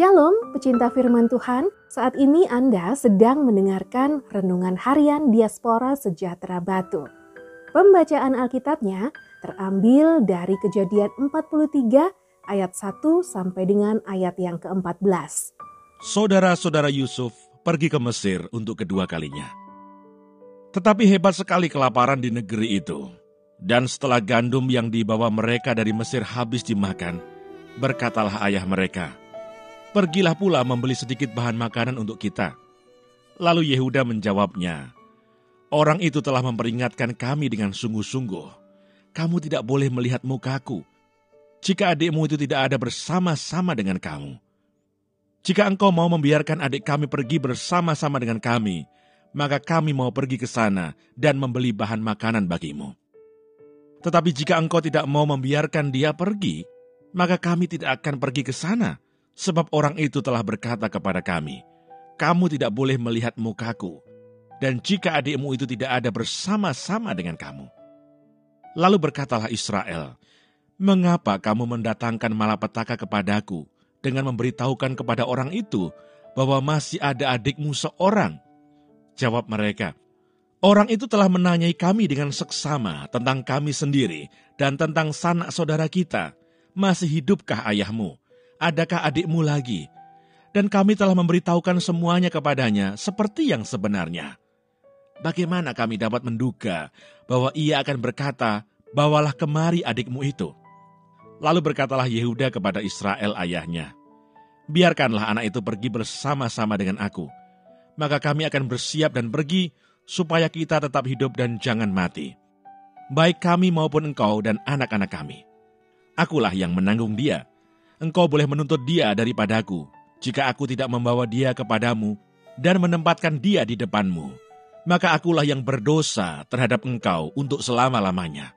Shalom, pecinta firman Tuhan. Saat ini Anda sedang mendengarkan renungan harian Diaspora Sejahtera Batu. Pembacaan Alkitabnya terambil dari Kejadian 43 ayat 1 sampai dengan ayat yang ke-14. Saudara-saudara Yusuf pergi ke Mesir untuk kedua kalinya. Tetapi hebat sekali kelaparan di negeri itu. Dan setelah gandum yang dibawa mereka dari Mesir habis dimakan, berkatalah ayah mereka, Pergilah pula membeli sedikit bahan makanan untuk kita. Lalu Yehuda menjawabnya, Orang itu telah memperingatkan kami dengan sungguh-sungguh. Kamu tidak boleh melihat mukaku, jika adikmu itu tidak ada bersama-sama dengan kamu. Jika engkau mau membiarkan adik kami pergi bersama-sama dengan kami, maka kami mau pergi ke sana dan membeli bahan makanan bagimu. Tetapi jika engkau tidak mau membiarkan dia pergi, maka kami tidak akan pergi ke sana Sebab orang itu telah berkata kepada kami, kamu tidak boleh melihat mukaku, dan jika adikmu itu tidak ada bersama-sama dengan kamu. Lalu berkatalah Israel, mengapa kamu mendatangkan malapetaka kepadaku dengan memberitahukan kepada orang itu bahwa masih ada adikmu seorang? Jawab mereka, orang itu telah menanyai kami dengan seksama tentang kami sendiri dan tentang sanak saudara kita. Masih hidupkah ayahmu? Adakah adikmu lagi? Dan kami telah memberitahukan semuanya kepadanya seperti yang sebenarnya. Bagaimana kami dapat menduga bahwa ia akan berkata, bawalah kemari adikmu itu. Lalu berkatalah Yehuda kepada Israel ayahnya, biarkanlah anak itu pergi bersama-sama dengan aku. Maka kami akan bersiap dan pergi supaya kita tetap hidup dan jangan mati. Baik kami maupun engkau dan anak-anak kami. Akulah yang menanggung dia engkau boleh menuntut dia daripadaku, jika aku tidak membawa dia kepadamu dan menempatkan dia di depanmu. Maka akulah yang berdosa terhadap engkau untuk selama-lamanya.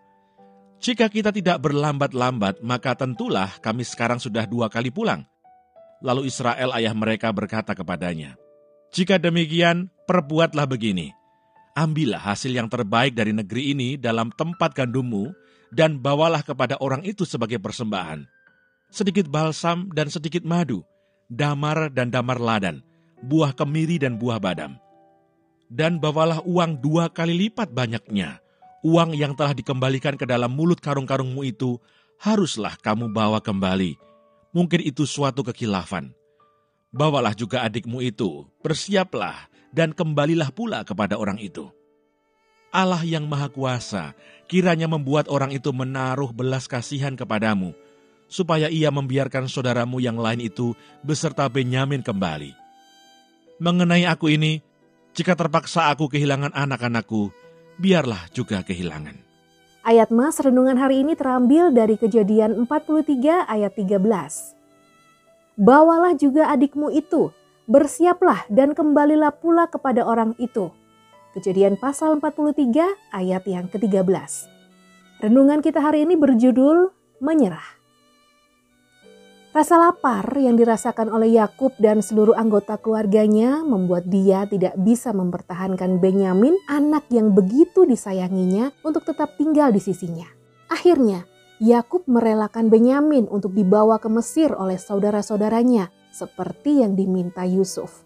Jika kita tidak berlambat-lambat, maka tentulah kami sekarang sudah dua kali pulang. Lalu Israel ayah mereka berkata kepadanya, Jika demikian, perbuatlah begini. Ambillah hasil yang terbaik dari negeri ini dalam tempat gandummu, dan bawalah kepada orang itu sebagai persembahan sedikit balsam dan sedikit madu, damar dan damar ladan, buah kemiri dan buah badam. Dan bawalah uang dua kali lipat banyaknya. Uang yang telah dikembalikan ke dalam mulut karung-karungmu itu haruslah kamu bawa kembali. Mungkin itu suatu kekilafan. Bawalah juga adikmu itu, bersiaplah dan kembalilah pula kepada orang itu. Allah yang Maha Kuasa kiranya membuat orang itu menaruh belas kasihan kepadamu, supaya ia membiarkan saudaramu yang lain itu beserta Benyamin kembali. Mengenai aku ini, jika terpaksa aku kehilangan anak-anakku, biarlah juga kehilangan. Ayat Mas renungan hari ini terambil dari kejadian 43 ayat 13. Bawalah juga adikmu itu, bersiaplah dan kembalilah pula kepada orang itu. Kejadian pasal 43 ayat yang ke-13. Renungan kita hari ini berjudul Menyerah. Rasa lapar yang dirasakan oleh Yakub dan seluruh anggota keluarganya membuat dia tidak bisa mempertahankan Benyamin, anak yang begitu disayanginya, untuk tetap tinggal di sisinya. Akhirnya, Yakub merelakan Benyamin untuk dibawa ke Mesir oleh saudara-saudaranya, seperti yang diminta Yusuf.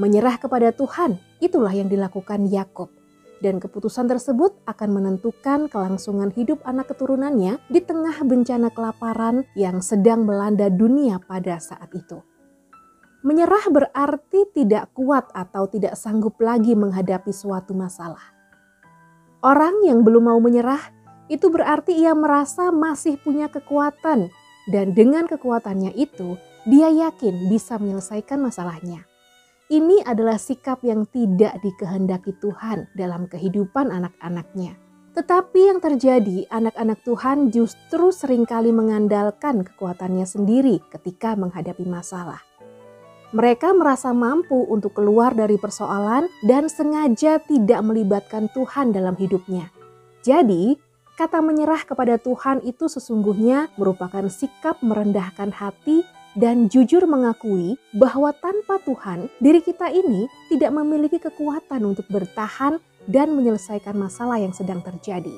Menyerah kepada Tuhan, itulah yang dilakukan Yakub dan keputusan tersebut akan menentukan kelangsungan hidup anak keturunannya di tengah bencana kelaparan yang sedang melanda dunia pada saat itu. Menyerah berarti tidak kuat atau tidak sanggup lagi menghadapi suatu masalah. Orang yang belum mau menyerah itu berarti ia merasa masih punya kekuatan, dan dengan kekuatannya itu dia yakin bisa menyelesaikan masalahnya. Ini adalah sikap yang tidak dikehendaki Tuhan dalam kehidupan anak-anaknya. Tetapi yang terjadi, anak-anak Tuhan justru sering kali mengandalkan kekuatannya sendiri ketika menghadapi masalah. Mereka merasa mampu untuk keluar dari persoalan dan sengaja tidak melibatkan Tuhan dalam hidupnya. Jadi, kata menyerah kepada Tuhan itu sesungguhnya merupakan sikap merendahkan hati dan jujur mengakui bahwa tanpa Tuhan, diri kita ini tidak memiliki kekuatan untuk bertahan dan menyelesaikan masalah yang sedang terjadi.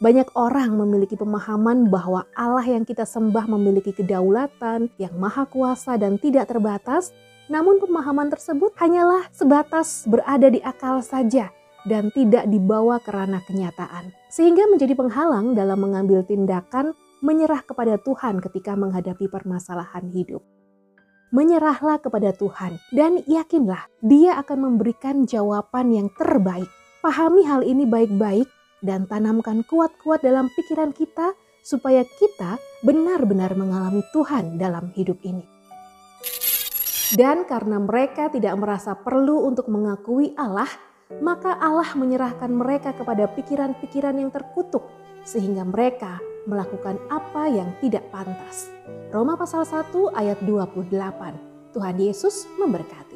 Banyak orang memiliki pemahaman bahwa Allah yang kita sembah memiliki kedaulatan yang maha kuasa dan tidak terbatas, namun pemahaman tersebut hanyalah sebatas berada di akal saja dan tidak dibawa ke ranah kenyataan. Sehingga menjadi penghalang dalam mengambil tindakan menyerah kepada Tuhan ketika menghadapi permasalahan hidup menyerahlah kepada Tuhan dan yakinlah Dia akan memberikan jawaban yang terbaik. Pahami hal ini baik-baik dan tanamkan kuat-kuat dalam pikiran kita supaya kita benar-benar mengalami Tuhan dalam hidup ini. Dan karena mereka tidak merasa perlu untuk mengakui Allah, maka Allah menyerahkan mereka kepada pikiran-pikiran yang terkutuk sehingga mereka melakukan apa yang tidak pantas. Roma pasal 1 ayat 28. Tuhan Yesus memberkati.